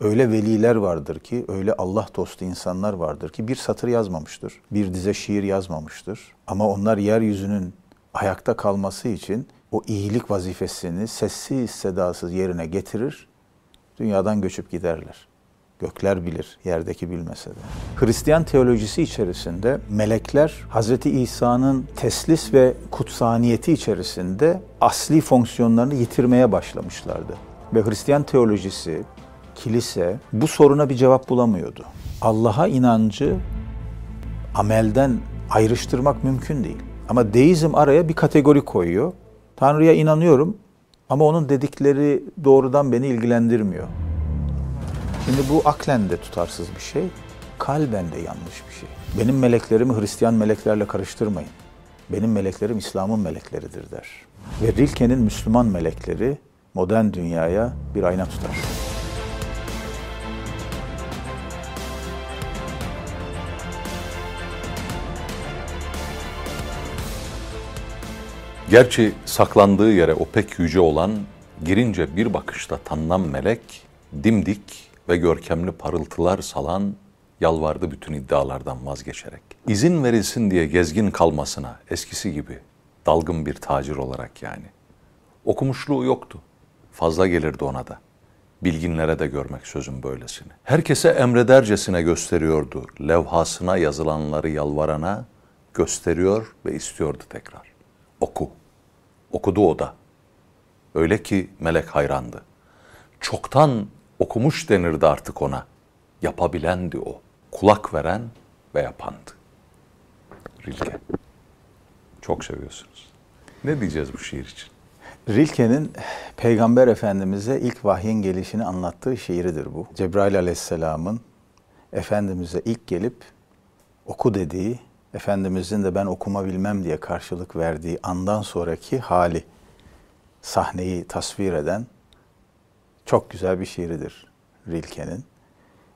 Öyle veliler vardır ki, öyle Allah dostu insanlar vardır ki bir satır yazmamıştır, bir dize şiir yazmamıştır. Ama onlar yeryüzünün ayakta kalması için o iyilik vazifesini sessiz sedasız yerine getirir, dünyadan göçüp giderler. Gökler bilir, yerdeki bilmese de. Hristiyan teolojisi içerisinde melekler Hz. İsa'nın teslis ve kutsaniyeti içerisinde asli fonksiyonlarını yitirmeye başlamışlardı. Ve Hristiyan teolojisi, kilise bu soruna bir cevap bulamıyordu. Allah'a inancı amelden ayrıştırmak mümkün değil. Ama deizm araya bir kategori koyuyor. Tanrı'ya inanıyorum ama onun dedikleri doğrudan beni ilgilendirmiyor. Şimdi bu aklen de tutarsız bir şey, kalben de yanlış bir şey. Benim meleklerimi Hristiyan meleklerle karıştırmayın. Benim meleklerim İslam'ın melekleridir der. Ve Rilke'nin Müslüman melekleri modern dünyaya bir ayna tutar. Gerçi saklandığı yere o pek yüce olan, girince bir bakışta tanınan melek, dimdik ve görkemli parıltılar salan, yalvardı bütün iddialardan vazgeçerek. İzin verilsin diye gezgin kalmasına eskisi gibi, dalgın bir tacir olarak yani. Okumuşluğu yoktu. Fazla gelirdi ona da. Bilginlere de görmek sözün böylesini. Herkese emredercesine gösteriyordu. Levhasına yazılanları yalvarana gösteriyor ve istiyordu tekrar. Oku. Okudu o da. Öyle ki melek hayrandı. Çoktan okumuş denirdi artık ona. Yapabilendi o. Kulak veren ve yapandı. Rilke. Çok seviyorsunuz. Ne diyeceğiz bu şiir için? Rilke'nin Peygamber Efendimiz'e ilk vahyin gelişini anlattığı şiiridir bu. Cebrail Aleyhisselam'ın Efendimiz'e ilk gelip oku dediği, Efendimiz'in de ben okuma bilmem diye karşılık verdiği andan sonraki hali, sahneyi tasvir eden çok güzel bir şiiridir Rilke'nin.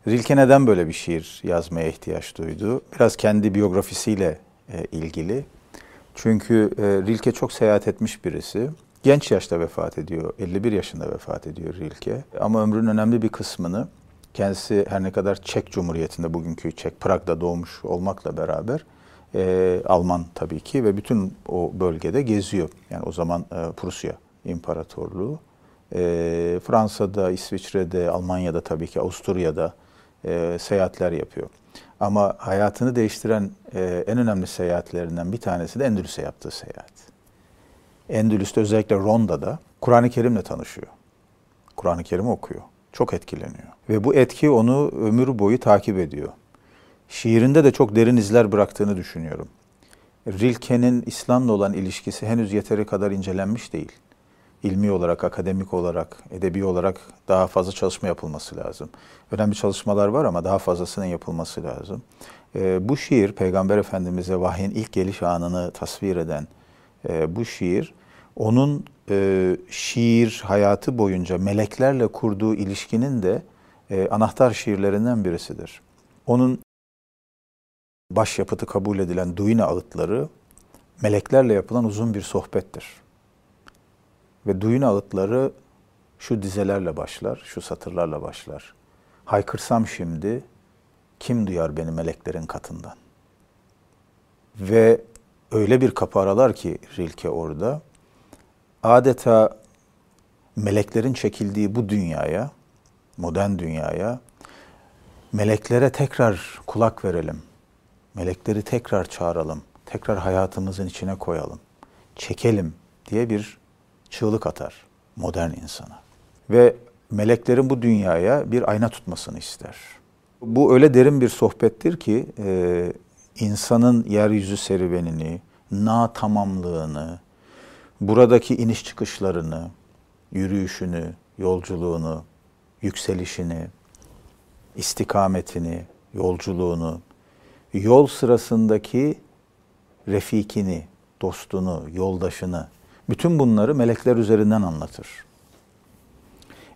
Rilke neden böyle bir şiir yazmaya ihtiyaç duydu? Biraz kendi biyografisiyle e, ilgili. Çünkü e, Rilke çok seyahat etmiş birisi. Genç yaşta vefat ediyor. 51 yaşında vefat ediyor Rilke. Ama ömrünün önemli bir kısmını kendisi her ne kadar Çek Cumhuriyeti'nde bugünkü Çek Prag'da doğmuş olmakla beraber e, Alman tabii ki ve bütün o bölgede geziyor. Yani o zaman e, Prusya İmparatorluğu. E, Fransa'da, İsviçre'de, Almanya'da tabii ki Avusturya'da e, seyahatler yapıyor. Ama hayatını değiştiren e, en önemli seyahatlerinden bir tanesi de Endülüs'e yaptığı seyahat. Endülüs'te özellikle Ronda'da Kur'an-ı Kerim'le tanışıyor. Kur'an-ı Kerim okuyor. Çok etkileniyor. Ve bu etki onu ömür boyu takip ediyor. Şiirinde de çok derin izler bıraktığını düşünüyorum. Rilke'nin İslam'la olan ilişkisi henüz yeteri kadar incelenmiş değil. İlmi olarak, akademik olarak, edebi olarak daha fazla çalışma yapılması lazım. Önemli çalışmalar var ama daha fazlasının yapılması lazım. E, bu şiir, Peygamber Efendimiz'e vahyin ilk geliş anını tasvir eden e, bu şiir, onun e, şiir hayatı boyunca meleklerle kurduğu ilişkinin de e, anahtar şiirlerinden birisidir. Onun başyapıtı kabul edilen Duine ağıtları meleklerle yapılan uzun bir sohbettir. Ve Duine ağıtları şu dizelerle başlar, şu satırlarla başlar. Haykırsam şimdi kim duyar beni meleklerin katından? Ve öyle bir kapı aralar ki Rilke orada adeta meleklerin çekildiği bu dünyaya, modern dünyaya meleklere tekrar kulak verelim. Melekleri tekrar çağıralım. Tekrar hayatımızın içine koyalım. Çekelim diye bir çığlık atar modern insana. Ve meleklerin bu dünyaya bir ayna tutmasını ister. Bu öyle derin bir sohbettir ki e, insanın yeryüzü serüvenini, na tamamlığını, buradaki iniş çıkışlarını, yürüyüşünü, yolculuğunu, yükselişini, istikametini, yolculuğunu, yol sırasındaki refikini, dostunu, yoldaşını, bütün bunları melekler üzerinden anlatır.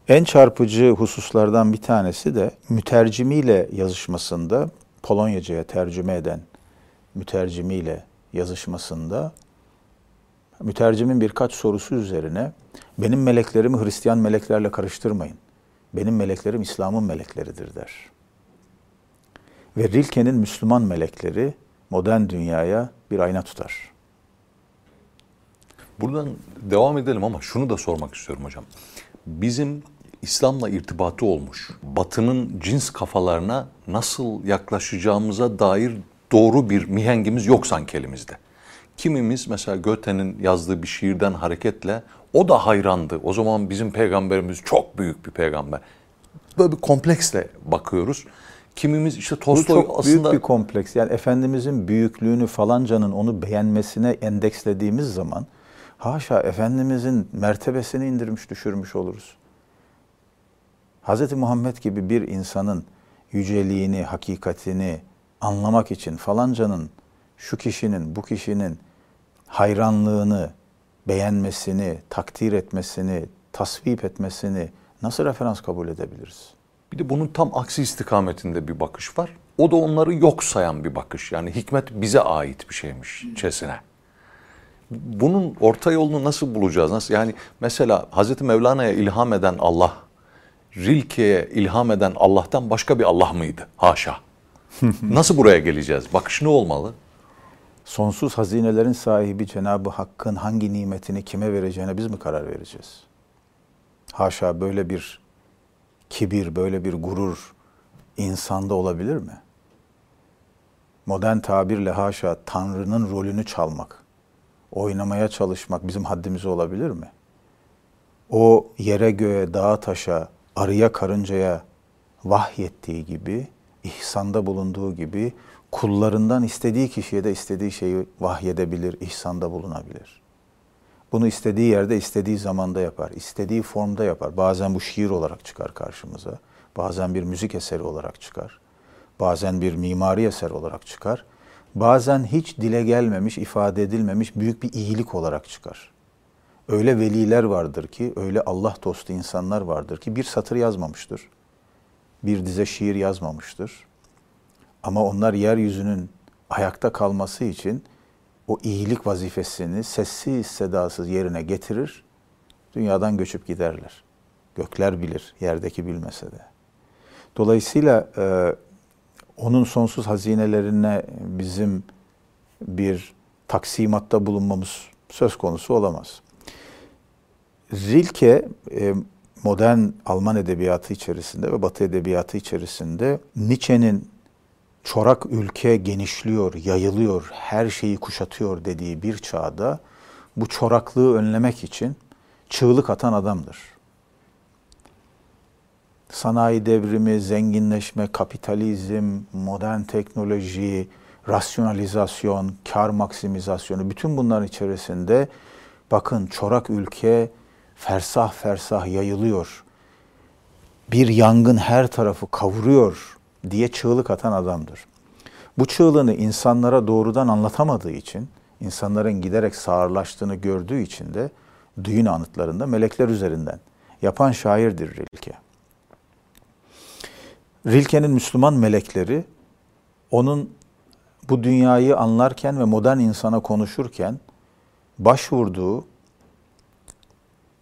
En çarpıcı hususlardan bir tanesi de mütercimiyle yazışmasında, Polonyaca'ya tercüme eden mütercimiyle yazışmasında mütercimin birkaç sorusu üzerine benim meleklerimi Hristiyan meleklerle karıştırmayın. Benim meleklerim İslam'ın melekleridir der. Ve Rilke'nin Müslüman melekleri modern dünyaya bir ayna tutar. Buradan devam edelim ama şunu da sormak istiyorum hocam. Bizim İslam'la irtibatı olmuş, batının cins kafalarına nasıl yaklaşacağımıza dair doğru bir mihengimiz yok sanki elimizde. Kimimiz mesela Göte'nin yazdığı bir şiirden hareketle o da hayrandı. O zaman bizim peygamberimiz çok büyük bir peygamber. Böyle bir kompleksle bakıyoruz. Kimimiz işte Tolstoy Bu çok aslında... büyük bir kompleks. Yani Efendimizin büyüklüğünü falancanın onu beğenmesine endekslediğimiz zaman haşa Efendimizin mertebesini indirmiş düşürmüş oluruz. Hz. Muhammed gibi bir insanın yüceliğini, hakikatini anlamak için falancanın, şu kişinin, bu kişinin hayranlığını, beğenmesini, takdir etmesini, tasvip etmesini nasıl referans kabul edebiliriz? Bir de bunun tam aksi istikametinde bir bakış var. O da onları yok sayan bir bakış. Yani hikmet bize ait bir şeymiş çesine. Bunun orta yolunu nasıl bulacağız? Nasıl? Yani mesela Hazreti Mevlana'ya ilham eden Allah, Rilke'ye ilham eden Allah'tan başka bir Allah mıydı? Haşa. nasıl buraya geleceğiz? Bakış ne olmalı? Sonsuz hazinelerin sahibi Cenab-ı Hakk'ın hangi nimetini kime vereceğine biz mi karar vereceğiz? Haşa böyle bir kibir, böyle bir gurur insanda olabilir mi? Modern tabirle haşa Tanrı'nın rolünü çalmak, oynamaya çalışmak bizim haddimize olabilir mi? O yere göğe, dağa taşa, arıya karıncaya vahyettiği gibi, ihsanda bulunduğu gibi kullarından istediği kişiye de istediği şeyi vahyedebilir, ihsanda bulunabilir. Bunu istediği yerde, istediği zamanda yapar, istediği formda yapar. Bazen bu şiir olarak çıkar karşımıza, bazen bir müzik eseri olarak çıkar, bazen bir mimari eser olarak çıkar, bazen hiç dile gelmemiş, ifade edilmemiş büyük bir iyilik olarak çıkar. Öyle veliler vardır ki, öyle Allah dostu insanlar vardır ki bir satır yazmamıştır. Bir dize şiir yazmamıştır. Ama onlar yeryüzünün ayakta kalması için o iyilik vazifesini sessiz sedasız yerine getirir, dünyadan göçüp giderler. Gökler bilir, yerdeki bilmese de. Dolayısıyla e, onun sonsuz hazinelerine bizim bir taksimatta bulunmamız söz konusu olamaz. Rilke e, modern Alman edebiyatı içerisinde ve Batı edebiyatı içerisinde Nietzsche'nin çorak ülke genişliyor, yayılıyor, her şeyi kuşatıyor dediği bir çağda bu çoraklığı önlemek için çığlık atan adamdır. Sanayi devrimi, zenginleşme, kapitalizm, modern teknoloji, rasyonalizasyon, kar maksimizasyonu bütün bunların içerisinde bakın çorak ülke fersah fersah yayılıyor. Bir yangın her tarafı kavuruyor diye çığlık atan adamdır. Bu çığlığını insanlara doğrudan anlatamadığı için, insanların giderek sağırlaştığını gördüğü için de düğün anıtlarında melekler üzerinden yapan şairdir Rilke. Rilke'nin Müslüman melekleri onun bu dünyayı anlarken ve modern insana konuşurken başvurduğu,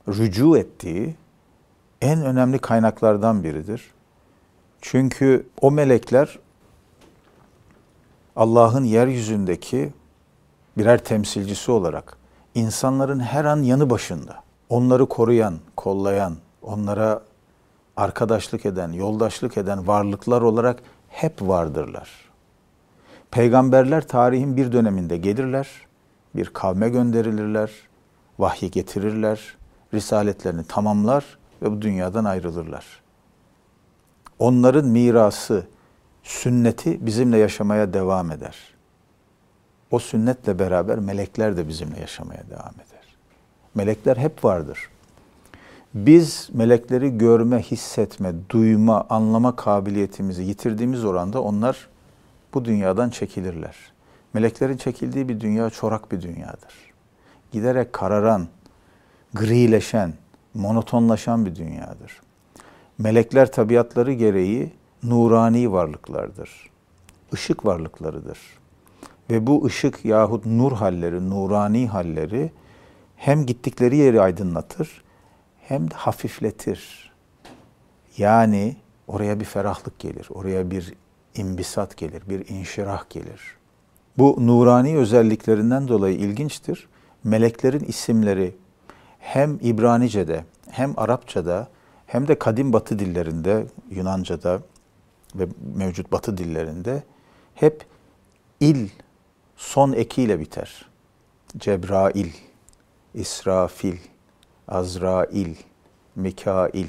rücu ettiği en önemli kaynaklardan biridir. Çünkü o melekler Allah'ın yeryüzündeki birer temsilcisi olarak insanların her an yanı başında, onları koruyan, kollayan, onlara arkadaşlık eden, yoldaşlık eden varlıklar olarak hep vardırlar. Peygamberler tarihin bir döneminde gelirler, bir kavme gönderilirler, vahyi getirirler, risaletlerini tamamlar ve bu dünyadan ayrılırlar onların mirası, sünneti bizimle yaşamaya devam eder. O sünnetle beraber melekler de bizimle yaşamaya devam eder. Melekler hep vardır. Biz melekleri görme, hissetme, duyma, anlama kabiliyetimizi yitirdiğimiz oranda onlar bu dünyadan çekilirler. Meleklerin çekildiği bir dünya çorak bir dünyadır. Giderek kararan, grileşen, monotonlaşan bir dünyadır. Melekler tabiatları gereği nurani varlıklardır. Işık varlıklarıdır. Ve bu ışık yahut nur halleri, nurani halleri hem gittikleri yeri aydınlatır hem de hafifletir. Yani oraya bir ferahlık gelir, oraya bir imbisat gelir, bir inşirah gelir. Bu nurani özelliklerinden dolayı ilginçtir. Meleklerin isimleri hem İbranice'de hem Arapça'da hem de kadim batı dillerinde, Yunanca'da ve mevcut batı dillerinde hep il son ekiyle biter. Cebrail, İsrafil, Azrail, Mikail.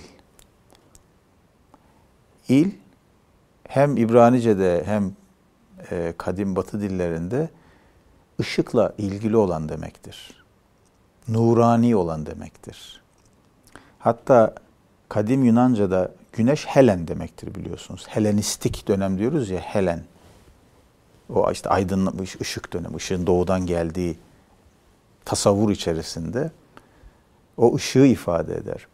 İl hem İbranice'de hem e, kadim batı dillerinde ışıkla ilgili olan demektir. Nurani olan demektir. Hatta kadim Yunanca'da güneş Helen demektir biliyorsunuz. Helenistik dönem diyoruz ya Helen. O işte aydınlanmış ışık dönemi, ışığın doğudan geldiği tasavvur içerisinde o ışığı ifade eder.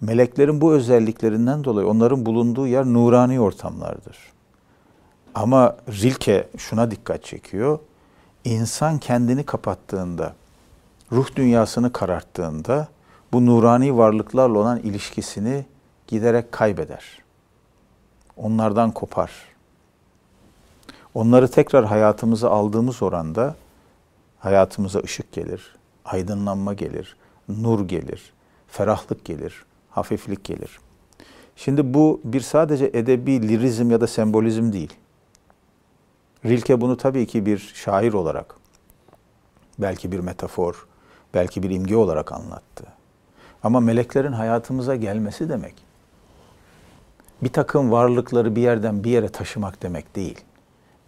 Meleklerin bu özelliklerinden dolayı onların bulunduğu yer nurani ortamlardır. Ama Rilke şuna dikkat çekiyor. İnsan kendini kapattığında, ruh dünyasını kararttığında bu nurani varlıklarla olan ilişkisini giderek kaybeder. Onlardan kopar. Onları tekrar hayatımıza aldığımız oranda hayatımıza ışık gelir, aydınlanma gelir, nur gelir, ferahlık gelir, hafiflik gelir. Şimdi bu bir sadece edebi lirizm ya da sembolizm değil. Rilke bunu tabii ki bir şair olarak, belki bir metafor, belki bir imge olarak anlattı. Ama meleklerin hayatımıza gelmesi demek, bir takım varlıkları bir yerden bir yere taşımak demek değil.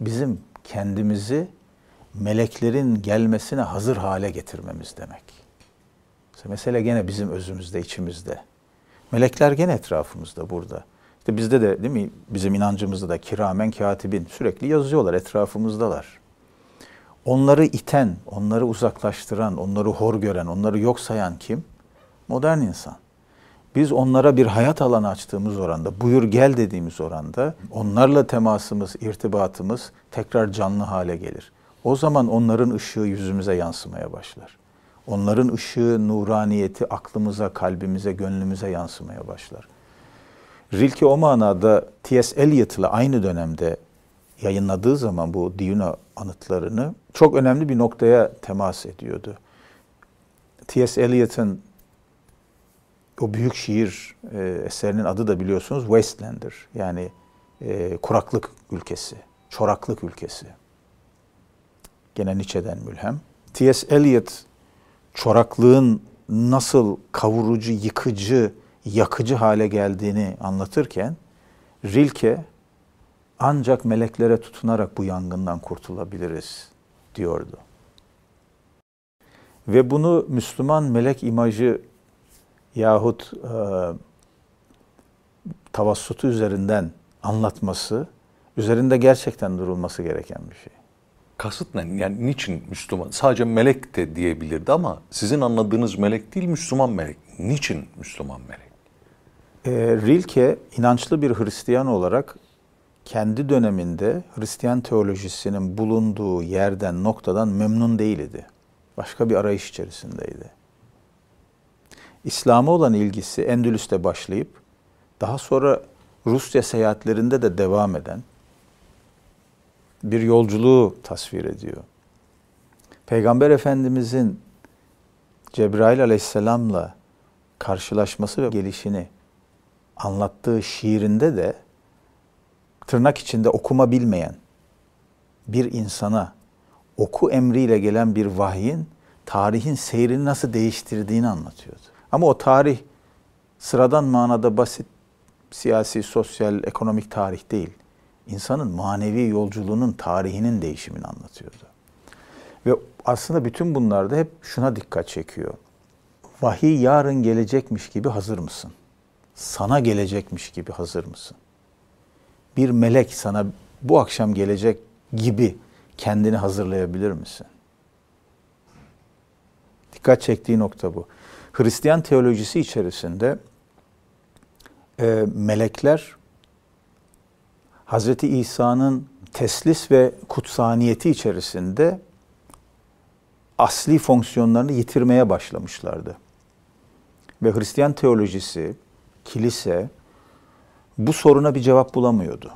Bizim kendimizi meleklerin gelmesine hazır hale getirmemiz demek. Mesele gene bizim özümüzde, içimizde. Melekler gene etrafımızda burada. İşte bizde de değil mi bizim inancımızda da kiramen katibin sürekli yazıyorlar, etrafımızdalar. Onları iten, onları uzaklaştıran, onları hor gören, onları yok sayan kim? Modern insan. Biz onlara bir hayat alanı açtığımız oranda, buyur gel dediğimiz oranda onlarla temasımız, irtibatımız tekrar canlı hale gelir. O zaman onların ışığı yüzümüze yansımaya başlar. Onların ışığı, nuraniyeti aklımıza, kalbimize, gönlümüze yansımaya başlar. Rilke o manada T.S. Eliot'la aynı dönemde yayınladığı zaman bu Duna anıtlarını çok önemli bir noktaya temas ediyordu. T.S. Eliot'ın o büyük şiir e, eserinin adı da biliyorsunuz Wasteland'dır. Yani e, kuraklık ülkesi, çoraklık ülkesi. Gene Nietzsche'den mülhem. T.S. Eliot çoraklığın nasıl kavurucu, yıkıcı, yakıcı hale geldiğini anlatırken Rilke ancak meleklere tutunarak bu yangından kurtulabiliriz diyordu. Ve bunu Müslüman melek imajı yahut e, tavassutu üzerinden anlatması, üzerinde gerçekten durulması gereken bir şey. Kasıt ne? Yani niçin Müslüman? Sadece melek de diyebilirdi ama sizin anladığınız melek değil Müslüman melek. Niçin Müslüman melek? E, Rilke inançlı bir Hristiyan olarak kendi döneminde Hristiyan teolojisinin bulunduğu yerden, noktadan memnun değildi. Başka bir arayış içerisindeydi. İslam'a olan ilgisi Endülüs'te başlayıp daha sonra Rusya seyahatlerinde de devam eden bir yolculuğu tasvir ediyor. Peygamber Efendimizin Cebrail aleyhisselamla karşılaşması ve gelişini anlattığı şiirinde de tırnak içinde okuma bilmeyen bir insana oku emriyle gelen bir vahyin tarihin seyrini nasıl değiştirdiğini anlatıyordu. Ama o tarih sıradan manada basit siyasi, sosyal, ekonomik tarih değil. İnsanın manevi yolculuğunun tarihinin değişimini anlatıyordu. Ve aslında bütün bunlarda hep şuna dikkat çekiyor. Vahiy yarın gelecekmiş gibi hazır mısın? Sana gelecekmiş gibi hazır mısın? Bir melek sana bu akşam gelecek gibi kendini hazırlayabilir misin? Dikkat çektiği nokta bu. Hristiyan teolojisi içerisinde e, melekler Hazreti İsa'nın teslis ve kutsaniyeti içerisinde asli fonksiyonlarını yitirmeye başlamışlardı. Ve Hristiyan teolojisi, kilise bu soruna bir cevap bulamıyordu.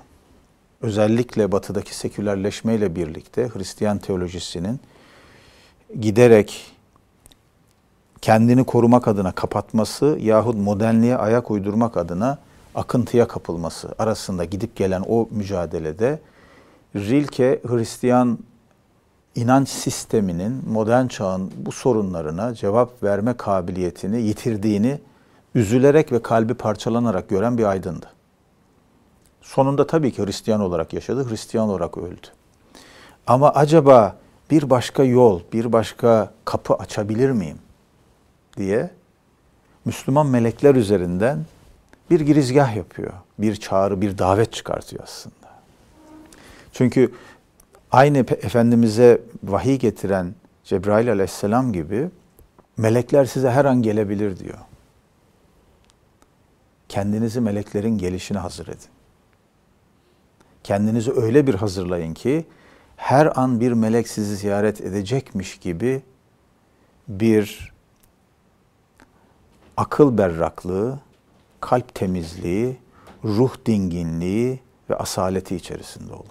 Özellikle batıdaki sekülerleşmeyle birlikte Hristiyan teolojisinin giderek kendini korumak adına kapatması yahut modernliğe ayak uydurmak adına akıntıya kapılması arasında gidip gelen o mücadelede Rilke Hristiyan inanç sisteminin modern çağın bu sorunlarına cevap verme kabiliyetini yitirdiğini üzülerek ve kalbi parçalanarak gören bir aydındı. Sonunda tabii ki Hristiyan olarak yaşadı, Hristiyan olarak öldü. Ama acaba bir başka yol, bir başka kapı açabilir miyim diye Müslüman melekler üzerinden bir girizgah yapıyor. Bir çağrı, bir davet çıkartıyor aslında. Çünkü aynı Efendimiz'e vahiy getiren Cebrail aleyhisselam gibi melekler size her an gelebilir diyor. Kendinizi meleklerin gelişine hazır edin. Kendinizi öyle bir hazırlayın ki her an bir melek sizi ziyaret edecekmiş gibi bir akıl berraklığı, kalp temizliği, ruh dinginliği ve asaleti içerisinde olun.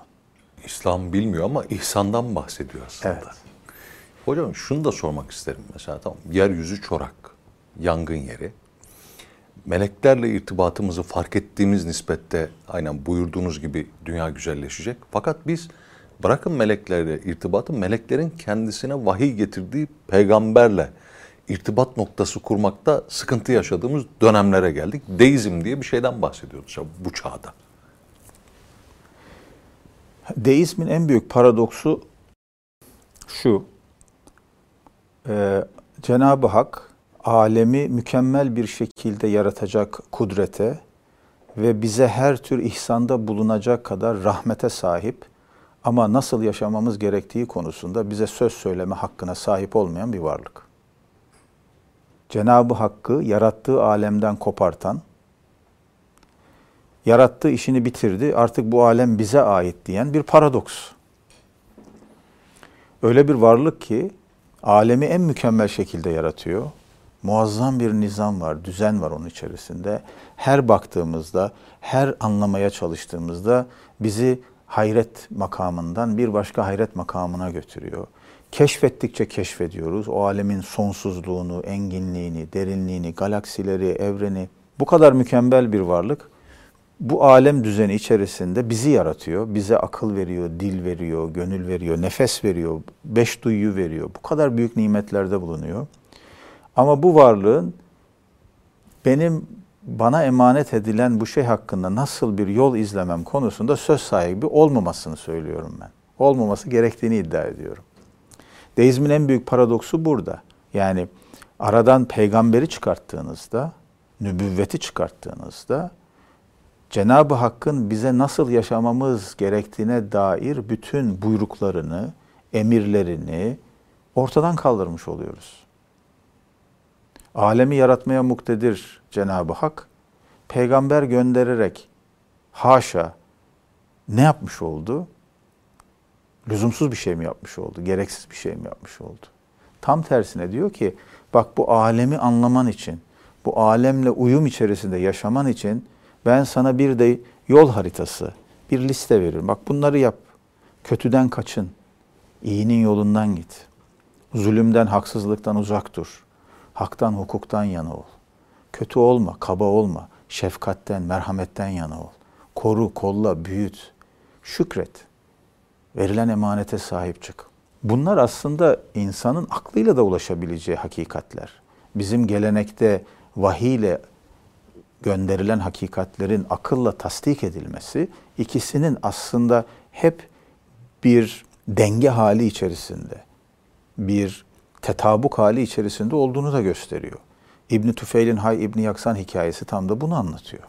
İslam bilmiyor ama ihsandan bahsediyor aslında. Evet. Hocam şunu da sormak isterim mesela tamam yeryüzü çorak, yangın yeri. Meleklerle irtibatımızı fark ettiğimiz nispette aynen buyurduğunuz gibi dünya güzelleşecek. Fakat biz bırakın meleklerle irtibatı meleklerin kendisine vahiy getirdiği peygamberle irtibat noktası kurmakta sıkıntı yaşadığımız dönemlere geldik. Deizm diye bir şeyden bahsediyoruz bu çağda. Deizmin en büyük paradoksu şu. Ee, Cenab-ı Hak alemi mükemmel bir şekilde yaratacak kudrete ve bize her tür ihsanda bulunacak kadar rahmete sahip ama nasıl yaşamamız gerektiği konusunda bize söz söyleme hakkına sahip olmayan bir varlık. Cenab-ı Hakk'ı yarattığı alemden kopartan, yarattığı işini bitirdi, artık bu alem bize ait diyen bir paradoks. Öyle bir varlık ki alemi en mükemmel şekilde yaratıyor. Muazzam bir nizam var, düzen var onun içerisinde. Her baktığımızda, her anlamaya çalıştığımızda bizi hayret makamından bir başka hayret makamına götürüyor. Keşfettikçe keşfediyoruz o alemin sonsuzluğunu, enginliğini, derinliğini, galaksileri, evreni. Bu kadar mükemmel bir varlık bu alem düzeni içerisinde bizi yaratıyor. Bize akıl veriyor, dil veriyor, gönül veriyor, nefes veriyor, beş duyuyu veriyor. Bu kadar büyük nimetlerde bulunuyor. Ama bu varlığın benim bana emanet edilen bu şey hakkında nasıl bir yol izlemem konusunda söz sahibi olmamasını söylüyorum ben. Olmaması gerektiğini iddia ediyorum. Deizmin en büyük paradoksu burada. Yani aradan peygamberi çıkarttığınızda, nübüvveti çıkarttığınızda Cenab-ı Hakk'ın bize nasıl yaşamamız gerektiğine dair bütün buyruklarını, emirlerini ortadan kaldırmış oluyoruz. Alemi yaratmaya muktedir Cenab-ı Hak, peygamber göndererek haşa ne yapmış oldu? Lüzumsuz bir şey mi yapmış oldu? Gereksiz bir şey mi yapmış oldu? Tam tersine diyor ki, bak bu alemi anlaman için, bu alemle uyum içerisinde yaşaman için ben sana bir de yol haritası, bir liste veririm. Bak bunları yap. Kötüden kaçın. İyinin yolundan git. Zulümden, haksızlıktan uzak dur. Haktan, hukuktan yana ol. Kötü olma, kaba olma. Şefkatten, merhametten yana ol. Koru, kolla, büyüt. Şükret. Verilen emanete sahip çık. Bunlar aslında insanın aklıyla da ulaşabileceği hakikatler. Bizim gelenekte vahiy ile gönderilen hakikatlerin akılla tasdik edilmesi ikisinin aslında hep bir denge hali içerisinde, bir tetabuk hali içerisinde olduğunu da gösteriyor. İbn Tüfeil'in Hay İbni Yaksan hikayesi tam da bunu anlatıyor.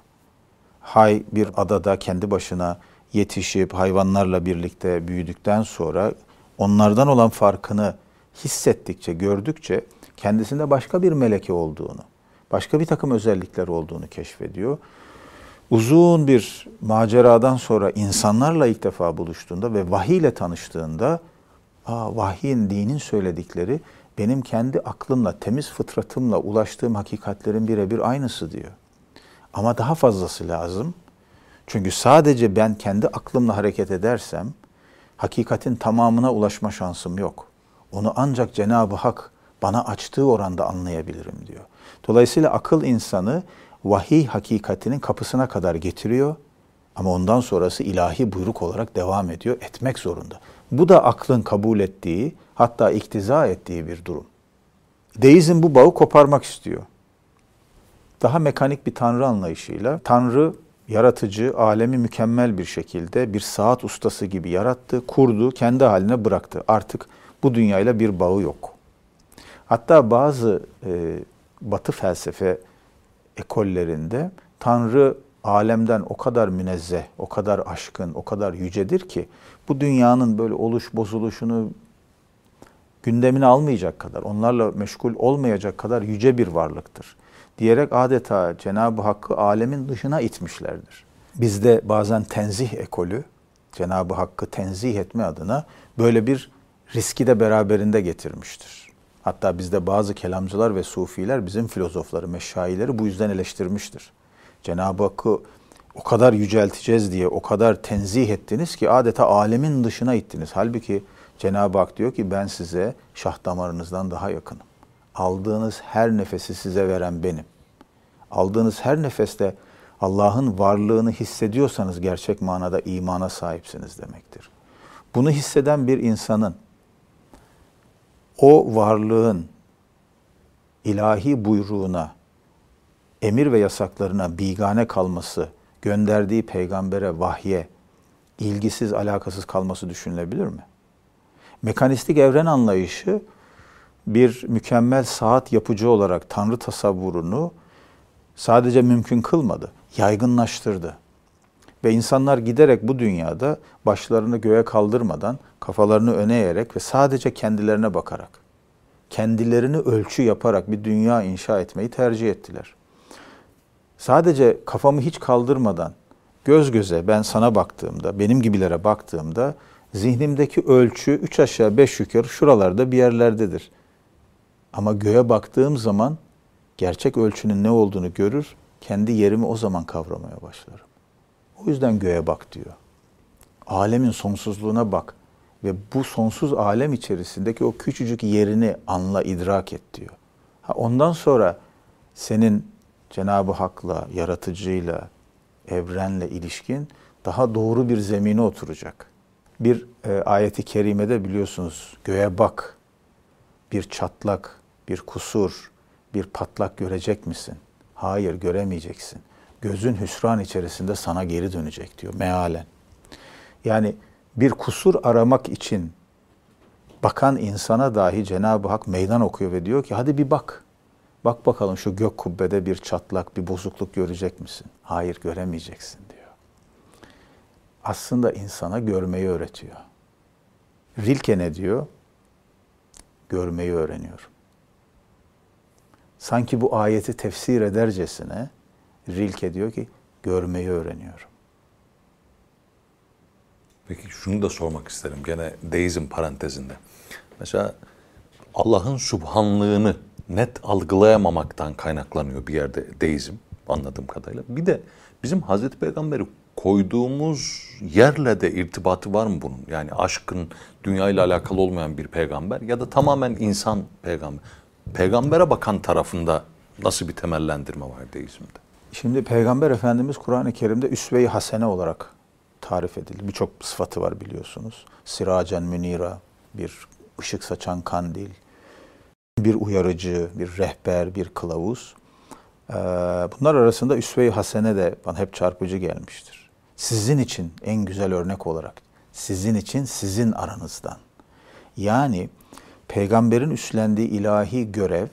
Hay bir adada kendi başına yetişip hayvanlarla birlikte büyüdükten sonra onlardan olan farkını hissettikçe, gördükçe kendisinde başka bir meleke olduğunu, başka bir takım özellikler olduğunu keşfediyor. Uzun bir maceradan sonra insanlarla ilk defa buluştuğunda ve vahiy ile tanıştığında Aa, vahyin, dinin söyledikleri benim kendi aklımla, temiz fıtratımla ulaştığım hakikatlerin birebir aynısı diyor. Ama daha fazlası lazım. Çünkü sadece ben kendi aklımla hareket edersem hakikatin tamamına ulaşma şansım yok. Onu ancak Cenab-ı Hak bana açtığı oranda anlayabilirim diyor. Dolayısıyla akıl insanı vahiy hakikatinin kapısına kadar getiriyor ama ondan sonrası ilahi buyruk olarak devam ediyor, etmek zorunda. Bu da aklın kabul ettiği, hatta iktiza ettiği bir durum. Deizm bu bağı koparmak istiyor. Daha mekanik bir tanrı anlayışıyla tanrı yaratıcı, alemi mükemmel bir şekilde bir saat ustası gibi yarattı, kurdu, kendi haline bıraktı. Artık bu dünyayla bir bağı yok. Hatta bazı e, batı felsefe ekollerinde Tanrı alemden o kadar münezzeh, o kadar aşkın, o kadar yücedir ki bu dünyanın böyle oluş bozuluşunu gündemine almayacak kadar, onlarla meşgul olmayacak kadar yüce bir varlıktır. Diyerek adeta Cenab-ı Hakk'ı alemin dışına itmişlerdir. Bizde bazen tenzih ekolü, Cenab-ı Hakk'ı tenzih etme adına böyle bir riski de beraberinde getirmiştir. Hatta bizde bazı kelamcılar ve sufiler bizim filozofları, meşayileri bu yüzden eleştirmiştir. Cenab-ı Hakk'ı o kadar yücelteceğiz diye o kadar tenzih ettiniz ki adeta alemin dışına ittiniz. Halbuki Cenab-ı Hak diyor ki ben size şah damarınızdan daha yakınım. Aldığınız her nefesi size veren benim. Aldığınız her nefeste Allah'ın varlığını hissediyorsanız gerçek manada imana sahipsiniz demektir. Bunu hisseden bir insanın o varlığın ilahi buyruğuna, emir ve yasaklarına bigane kalması, gönderdiği peygambere, vahye ilgisiz, alakasız kalması düşünülebilir mi? Mekanistik evren anlayışı bir mükemmel saat yapıcı olarak Tanrı tasavvurunu sadece mümkün kılmadı, yaygınlaştırdı. Ve insanlar giderek bu dünyada başlarını göğe kaldırmadan, kafalarını öne eğerek ve sadece kendilerine bakarak, kendilerini ölçü yaparak bir dünya inşa etmeyi tercih ettiler. Sadece kafamı hiç kaldırmadan, göz göze ben sana baktığımda, benim gibilere baktığımda zihnimdeki ölçü üç aşağı beş yukarı şuralarda bir yerlerdedir. Ama göğe baktığım zaman gerçek ölçünün ne olduğunu görür, kendi yerimi o zaman kavramaya başlarım. O yüzden göğe bak diyor. Alemin sonsuzluğuna bak ve bu sonsuz alem içerisindeki o küçücük yerini anla, idrak et diyor. Ha ondan sonra senin Cenab-ı Hak'la, yaratıcıyla, evrenle ilişkin daha doğru bir zemine oturacak. Bir e, ayeti kerimede biliyorsunuz göğe bak, bir çatlak, bir kusur, bir patlak görecek misin? Hayır göremeyeceksin. Gözün hüsran içerisinde sana geri dönecek diyor mealen. Yani bir kusur aramak için bakan insana dahi Cenab-ı Hak meydan okuyor ve diyor ki hadi bir bak. Bak bakalım şu gök kubbede bir çatlak, bir bozukluk görecek misin? Hayır göremeyeceksin diyor. Aslında insana görmeyi öğretiyor. Rilke ne diyor? Görmeyi öğreniyorum. Sanki bu ayeti tefsir edercesine Rilke diyor ki görmeyi öğreniyorum. Peki şunu da sormak isterim gene deizm parantezinde. Mesela Allah'ın subhanlığını net algılayamamaktan kaynaklanıyor bir yerde deizm anladığım kadarıyla. Bir de bizim Hazreti Peygamber'i koyduğumuz yerle de irtibatı var mı bunun? Yani aşkın dünya ile alakalı olmayan bir peygamber ya da tamamen insan peygamber. Peygambere bakan tarafında nasıl bir temellendirme var deizmde? Şimdi Peygamber Efendimiz Kur'an-ı Kerim'de üsve-i hasene olarak tarif edildi. Birçok sıfatı var biliyorsunuz. Siracen münira, bir ışık saçan kandil, bir uyarıcı, bir rehber, bir kılavuz. Ee, bunlar arasında üsve-i hasene de bana hep çarpıcı gelmiştir. Sizin için en güzel örnek olarak, sizin için sizin aranızdan. Yani peygamberin üstlendiği ilahi görev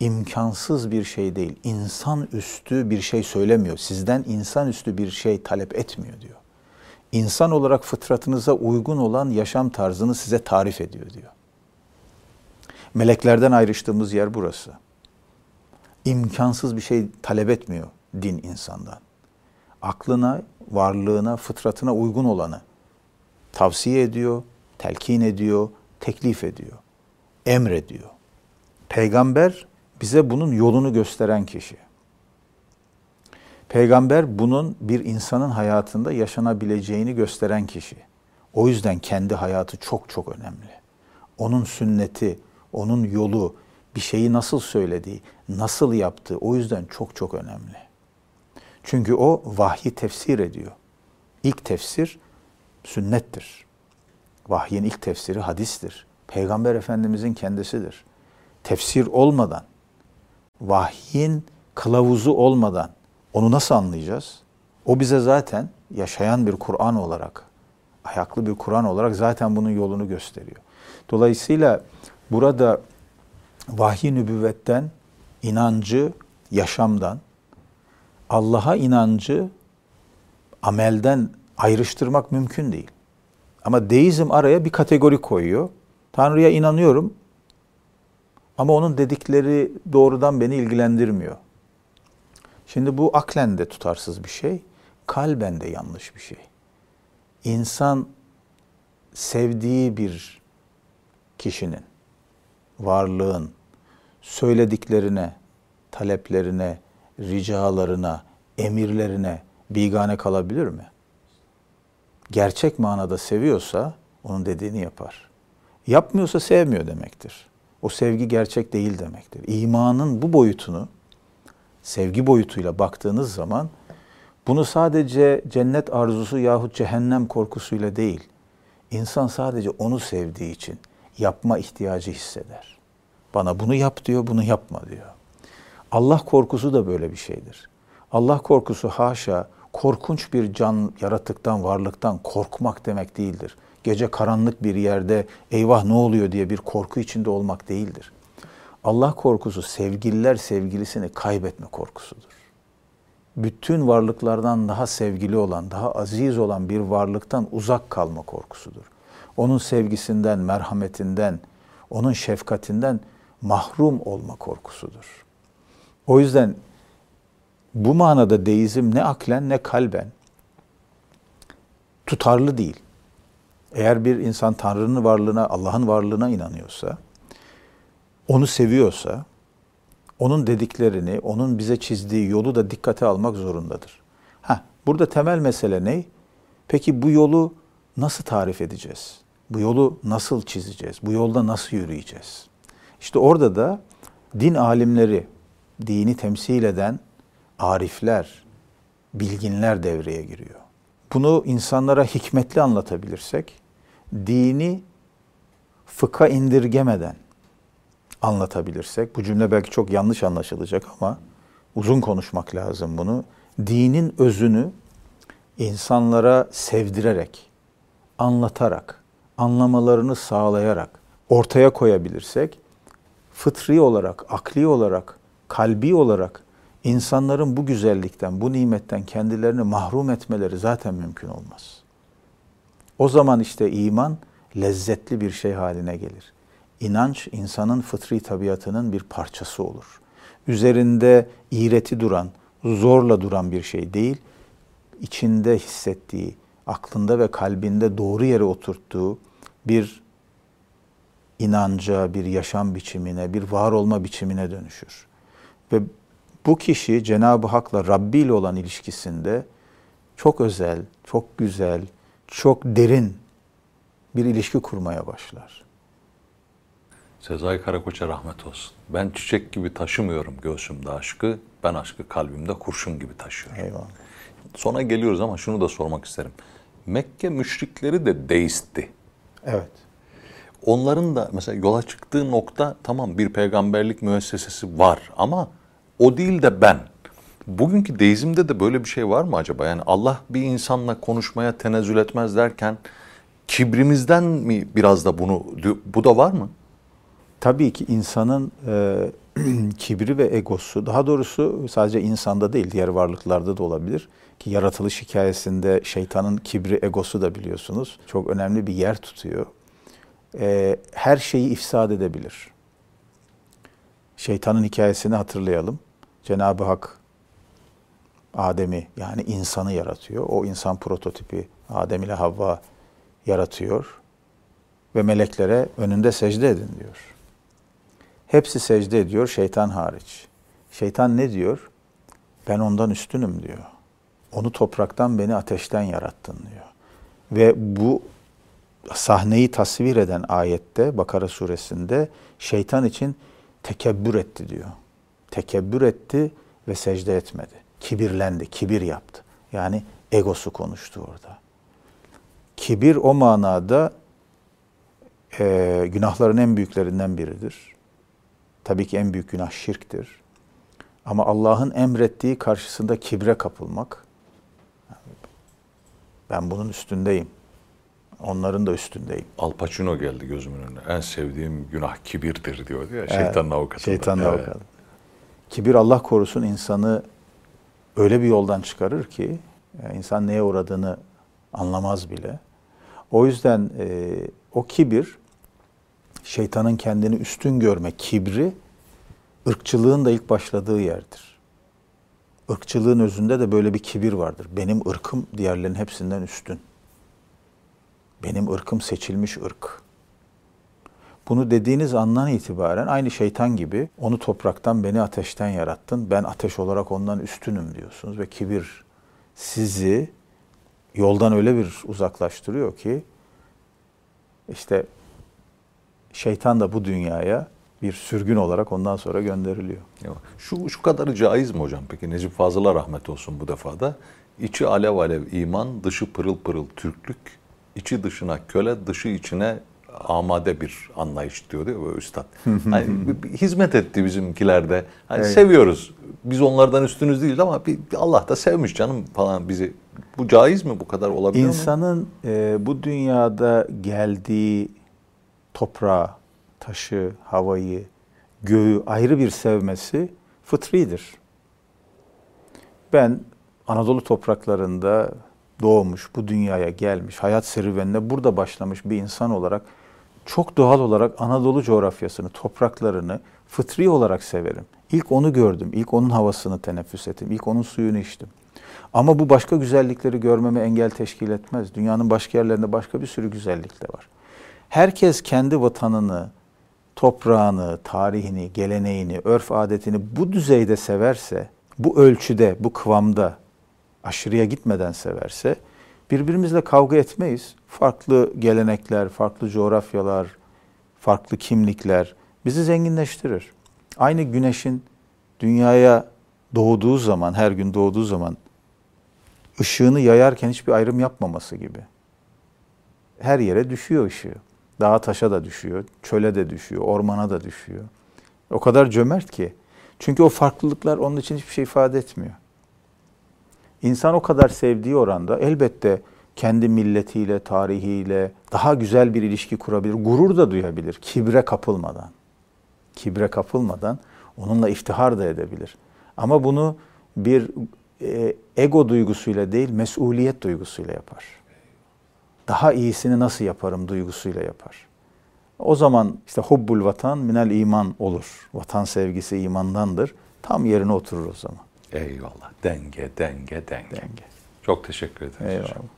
imkansız bir şey değil. İnsan üstü bir şey söylemiyor. Sizden insan üstü bir şey talep etmiyor diyor. İnsan olarak fıtratınıza uygun olan yaşam tarzını size tarif ediyor diyor. Meleklerden ayrıştığımız yer burası. İmkansız bir şey talep etmiyor din insandan. Aklına, varlığına, fıtratına uygun olanı tavsiye ediyor, telkin ediyor, teklif ediyor, emrediyor. Peygamber bize bunun yolunu gösteren kişi. Peygamber bunun bir insanın hayatında yaşanabileceğini gösteren kişi. O yüzden kendi hayatı çok çok önemli. Onun sünneti, onun yolu, bir şeyi nasıl söylediği, nasıl yaptığı o yüzden çok çok önemli. Çünkü o vahyi tefsir ediyor. İlk tefsir sünnettir. Vahyin ilk tefsiri hadistir. Peygamber Efendimizin kendisidir. Tefsir olmadan, vahyin kılavuzu olmadan onu nasıl anlayacağız? O bize zaten yaşayan bir Kur'an olarak, ayaklı bir Kur'an olarak zaten bunun yolunu gösteriyor. Dolayısıyla burada vahiy nübüvvetten, inancı yaşamdan, Allah'a inancı amelden ayrıştırmak mümkün değil. Ama deizm araya bir kategori koyuyor. Tanrı'ya inanıyorum ama onun dedikleri doğrudan beni ilgilendirmiyor. Şimdi bu aklen de tutarsız bir şey, kalben de yanlış bir şey. İnsan sevdiği bir kişinin, varlığın söylediklerine, taleplerine, ricalarına, emirlerine bigane kalabilir mi? Gerçek manada seviyorsa onun dediğini yapar. Yapmıyorsa sevmiyor demektir. O sevgi gerçek değil demektir. İmanın bu boyutunu sevgi boyutuyla baktığınız zaman bunu sadece cennet arzusu yahut cehennem korkusuyla değil, insan sadece onu sevdiği için yapma ihtiyacı hisseder. Bana bunu yap diyor, bunu yapma diyor. Allah korkusu da böyle bir şeydir. Allah korkusu haşa korkunç bir can yaratıktan, varlıktan korkmak demek değildir. Gece karanlık bir yerde eyvah ne oluyor diye bir korku içinde olmak değildir. Allah korkusu sevgililer sevgilisini kaybetme korkusudur. Bütün varlıklardan daha sevgili olan, daha aziz olan bir varlıktan uzak kalma korkusudur. Onun sevgisinden, merhametinden, onun şefkatinden mahrum olma korkusudur. O yüzden bu manada deizm ne aklen ne kalben tutarlı değil. Eğer bir insan Tanrı'nın varlığına, Allah'ın varlığına inanıyorsa, onu seviyorsa, onun dediklerini, onun bize çizdiği yolu da dikkate almak zorundadır. Ha, burada temel mesele ne? Peki bu yolu nasıl tarif edeceğiz? Bu yolu nasıl çizeceğiz? Bu yolda nasıl yürüyeceğiz? İşte orada da din alimleri, dini temsil eden arifler, bilginler devreye giriyor. Bunu insanlara hikmetli anlatabilirsek, dini fıkha indirgemeden anlatabilirsek, bu cümle belki çok yanlış anlaşılacak ama uzun konuşmak lazım bunu. Dinin özünü insanlara sevdirerek, anlatarak, anlamalarını sağlayarak ortaya koyabilirsek, fıtri olarak, akli olarak, kalbi olarak insanların bu güzellikten, bu nimetten kendilerini mahrum etmeleri zaten mümkün olmaz. O zaman işte iman lezzetli bir şey haline gelir. İnanç insanın fıtri tabiatının bir parçası olur. Üzerinde iğreti duran, zorla duran bir şey değil, içinde hissettiği, aklında ve kalbinde doğru yere oturttuğu bir inanca, bir yaşam biçimine, bir var olma biçimine dönüşür. Ve bu kişi Cenab-ı Hak'la Rabbi ile olan ilişkisinde çok özel, çok güzel, çok derin bir ilişki kurmaya başlar. Sezai Karakoç'a rahmet olsun. Ben çiçek gibi taşımıyorum göğsümde aşkı, ben aşkı kalbimde kurşun gibi taşıyorum. Eyvallah. Sona geliyoruz ama şunu da sormak isterim. Mekke müşrikleri de deistti. Evet. Onların da mesela yola çıktığı nokta tamam bir peygamberlik müessesesi var ama o değil de ben. Bugünkü deizmde de böyle bir şey var mı acaba? Yani Allah bir insanla konuşmaya tenezzül etmez derken kibrimizden mi biraz da bunu bu da var mı? Tabii ki insanın e, kibri ve egosu, daha doğrusu sadece insanda değil diğer varlıklarda da olabilir. Ki yaratılış hikayesinde şeytanın kibri, egosu da biliyorsunuz çok önemli bir yer tutuyor. E, her şeyi ifsad edebilir. Şeytanın hikayesini hatırlayalım. Cenab-ı Hak Adem'i yani insanı yaratıyor. O insan prototipi Adem ile Havva yaratıyor ve meleklere önünde secde edin diyor. Hepsi secde ediyor şeytan hariç. Şeytan ne diyor? Ben ondan üstünüm diyor. Onu topraktan beni ateşten yarattın diyor. Ve bu sahneyi tasvir eden ayette Bakara suresinde şeytan için tekebbür etti diyor. Tekebbür etti ve secde etmedi. Kibirlendi, kibir yaptı. Yani egosu konuştu orada. Kibir o manada e, günahların en büyüklerinden biridir. Tabii ki en büyük günah şirktir. Ama Allah'ın emrettiği karşısında kibre kapılmak, ben bunun üstündeyim. Onların da üstündeyim. Al Pacino geldi gözümün önüne. En sevdiğim günah kibirdir diyor ya. Şeytanın avukatı. Şeytanın evet. avukatı. Kibir Allah korusun insanı öyle bir yoldan çıkarır ki yani insan neye uğradığını anlamaz bile. O yüzden e, o kibir şeytanın kendini üstün görme kibri ırkçılığın da ilk başladığı yerdir. Irkçılığın özünde de böyle bir kibir vardır. Benim ırkım diğerlerinin hepsinden üstün. Benim ırkım seçilmiş ırk. Bunu dediğiniz andan itibaren aynı şeytan gibi onu topraktan beni ateşten yarattın. Ben ateş olarak ondan üstünüm diyorsunuz ve kibir sizi yoldan öyle bir uzaklaştırıyor ki işte şeytan da bu dünyaya bir sürgün olarak ondan sonra gönderiliyor. Şu, şu kadarı caiz mi hocam peki? Necip Fazıl'a rahmet olsun bu defada. İçi alev alev iman, dışı pırıl pırıl Türklük, içi dışına köle, dışı içine amade bir anlayış diyor değil mi üstad? hani hizmet etti bizimkilerde. Hani evet. seviyoruz. Biz onlardan üstünüz değil ama bir, Allah da sevmiş canım falan bizi. Bu caiz mi bu kadar olabilir İnsanın, mi? İnsanın e, bu dünyada geldiği toprağı, taşı, havayı, göğü ayrı bir sevmesi fıtridir. Ben Anadolu topraklarında doğmuş, bu dünyaya gelmiş, hayat serüvenine burada başlamış bir insan olarak çok doğal olarak Anadolu coğrafyasını, topraklarını fıtri olarak severim. İlk onu gördüm, ilk onun havasını teneffüs ettim, ilk onun suyunu içtim. Ama bu başka güzellikleri görmeme engel teşkil etmez. Dünyanın başka yerlerinde başka bir sürü güzellik de var. Herkes kendi vatanını, toprağını, tarihini, geleneğini, örf adetini bu düzeyde severse, bu ölçüde, bu kıvamda aşırıya gitmeden severse birbirimizle kavga etmeyiz. Farklı gelenekler, farklı coğrafyalar, farklı kimlikler bizi zenginleştirir. Aynı güneşin dünyaya doğduğu zaman, her gün doğduğu zaman ışığını yayarken hiçbir ayrım yapmaması gibi. Her yere düşüyor ışığı. Dağa taşa da düşüyor, çöle de düşüyor, ormana da düşüyor. O kadar cömert ki. Çünkü o farklılıklar onun için hiçbir şey ifade etmiyor. İnsan o kadar sevdiği oranda elbette kendi milletiyle, tarihiyle daha güzel bir ilişki kurabilir, gurur da duyabilir kibre kapılmadan. Kibre kapılmadan onunla iftihar da edebilir. Ama bunu bir e, ego duygusuyla değil, mesuliyet duygusuyla yapar. Daha iyisini nasıl yaparım duygusuyla yapar. O zaman işte hubbul vatan minel iman olur. Vatan sevgisi imandandır. Tam yerine oturur o zaman. Eyvallah. Denge, denge, denge. Denge. Çok teşekkür ederim. Eyvallah. Hocam.